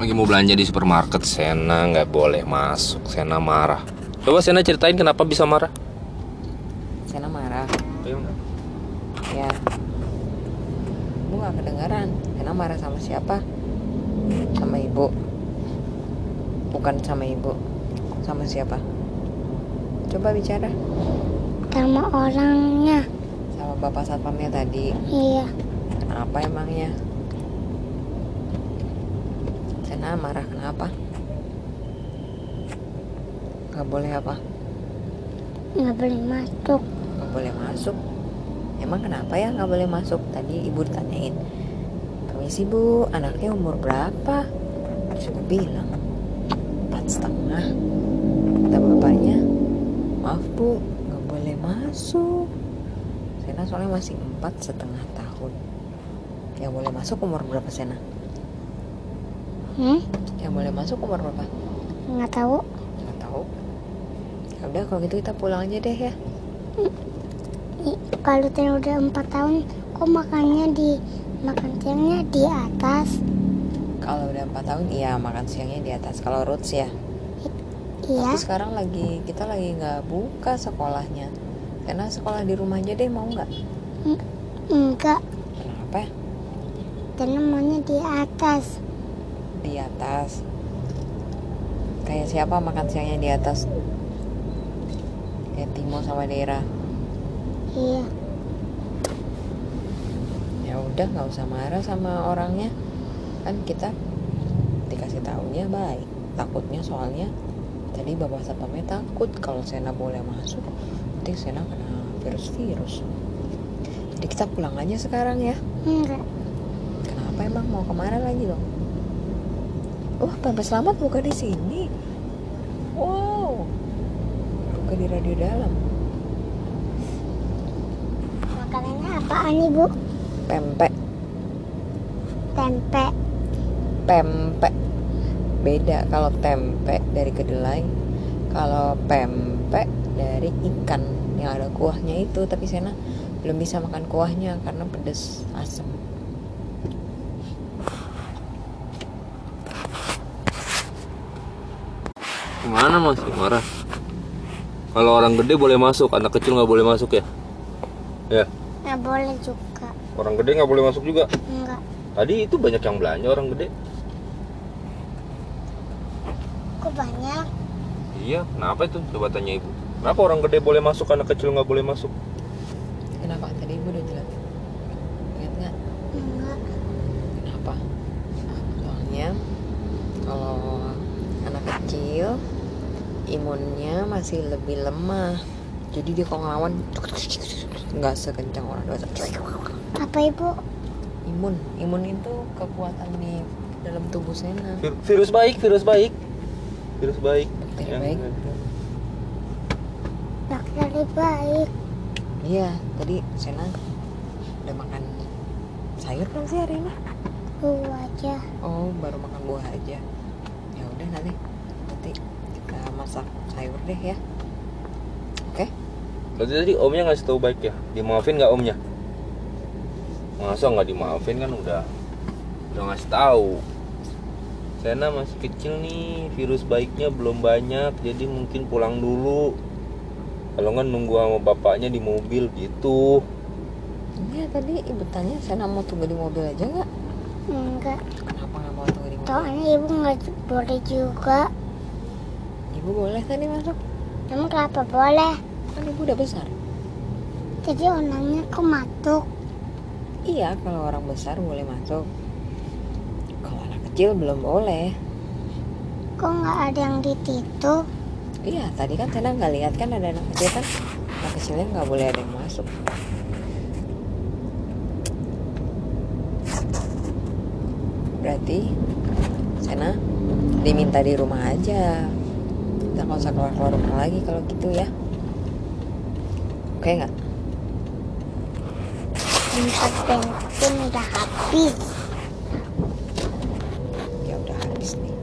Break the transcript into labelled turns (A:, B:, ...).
A: lagi mau belanja di supermarket Sena nggak boleh masuk. Sena marah. Coba Sena ceritain kenapa bisa marah.
B: Sena marah. Ya. Bu nggak kedengaran Sena marah sama siapa? Sama ibu. Bukan sama ibu. Sama siapa? Coba bicara.
C: Sama orangnya.
B: Sama bapak satpamnya tadi.
C: Iya.
B: Kenapa emangnya Sena marah kenapa? Nggak boleh apa?
C: Nggak boleh masuk.
B: Nggak boleh masuk. Emang kenapa ya nggak boleh masuk? Tadi ibu ditanyain. Permisi bu. Anaknya umur berapa? Terus bilang empat setengah. Kata bapaknya maaf bu nggak boleh masuk. Sena soalnya masih empat setengah tahun. Yang boleh masuk umur berapa Sena
C: hmm?
B: Yang boleh masuk umur berapa
C: nggak tahu.
B: Nggak tahu. Ya udah kalau gitu kita pulang aja deh ya.
C: I- kalau Tina udah empat tahun kok makannya di makan siangnya di atas?
B: Kalau udah empat tahun iya makan siangnya di atas. Kalau roots ya.
C: Iya.
B: Tapi sekarang lagi kita lagi nggak buka sekolahnya. Karena sekolah di rumah aja deh mau nggak?
C: enggak.
B: Kenapa?
C: Tina maunya di atas
B: Di atas. Kayak siapa makan siangnya di atas? Kayak Timo sama Dera.
C: iya
B: Ya udah nggak usah marah sama orangnya. Kan kita dikasih tahunya baik. Takutnya soalnya tadi bapak satpamnya takut kalau Sena boleh masuk nanti Sena kena virus-virus. Jadi kita pulang aja sekarang ya.
C: enggak
B: Kenapa emang mau ke mana lagi dong? Wah, Pempes Selamat buka di sini. Wow. Buka di radio dalam.
C: makanannya apaan ibu
B: Pempek,
C: tempe
B: pempek. Beda kalau tempe dari kedelai. Kalau pempek dari ikan yang ada kuahnya itu, tapi Sena belum bisa makan kuahnya karena pedes asam.
A: Gimana masih marah kalau orang gede boleh masuk anak kecil nggak boleh masuk ya? Ya.
C: Nggak boleh juga.
A: Orang gede nggak boleh masuk juga?
C: Enggak
A: tadi itu banyak yang belanja orang gede.
C: Kok banyak?
A: Iya kenapa itu? Coba tanya ibu. Kenapa orang gede boleh masuk anak kecil nggak boleh masuk?
B: Kenapa? Tadi ibu udah jelas. Ingat nggak?
C: enggak
B: Kenapa? Soalnya kalau anak kecil imunnya masih lebih lemah. Jadi dia kalau ngelawan nggak sekencang orang dewasa.
C: apa ibu
B: Imun, imun itu kekuatan di dalam tubuh Sena.
A: Vir- virus baik virus baik virus baik
B: Bakteri
A: Yang-
B: baik.
C: bakteri baik
B: Iya, tadi Sena udah makan sayur kan sih hari ini?
C: buah aja
B: Oh, baru makan buah aja. Ya udah nanti nanti kita masak sayur deh ya. Oke?
A: Berarti tadi omnya ngasih tahu baik ya dimaafin nggak omnya masa nggak dimaafin kan udah udah ngasih tahu Sena masih kecil nih virus baiknya belum banyak jadi mungkin pulang dulu kalau nggak nunggu sama bapaknya di mobil gitu
B: Iya tadi ibu tanya Sena mau tunggu di mobil aja nggak?
C: enggak
B: Kenapa nggak mau tunggu di mobil?
C: soalnya ibu nggak boleh juga
B: Ibu boleh tadi masuk?
C: emang kenapa boleh
B: Kan ibu udah besar.
C: jadi orangnya kok masuk
B: Iya, kalau orang besar boleh masuk. Kalau anak kecil belum boleh.
C: kok nggak ada yang dititu
B: Iya, tadi kan Sena nggak lihat kan ada anak kecil kan? Anak kecilnya nggak boleh ada yang masuk. Berarti Sena diminta di rumah aja kita nggak usah keluar keluar rumah lagi kalau gitu ya. Oke nggak?
C: Bensin udah habis.
B: Ya udah habis nih.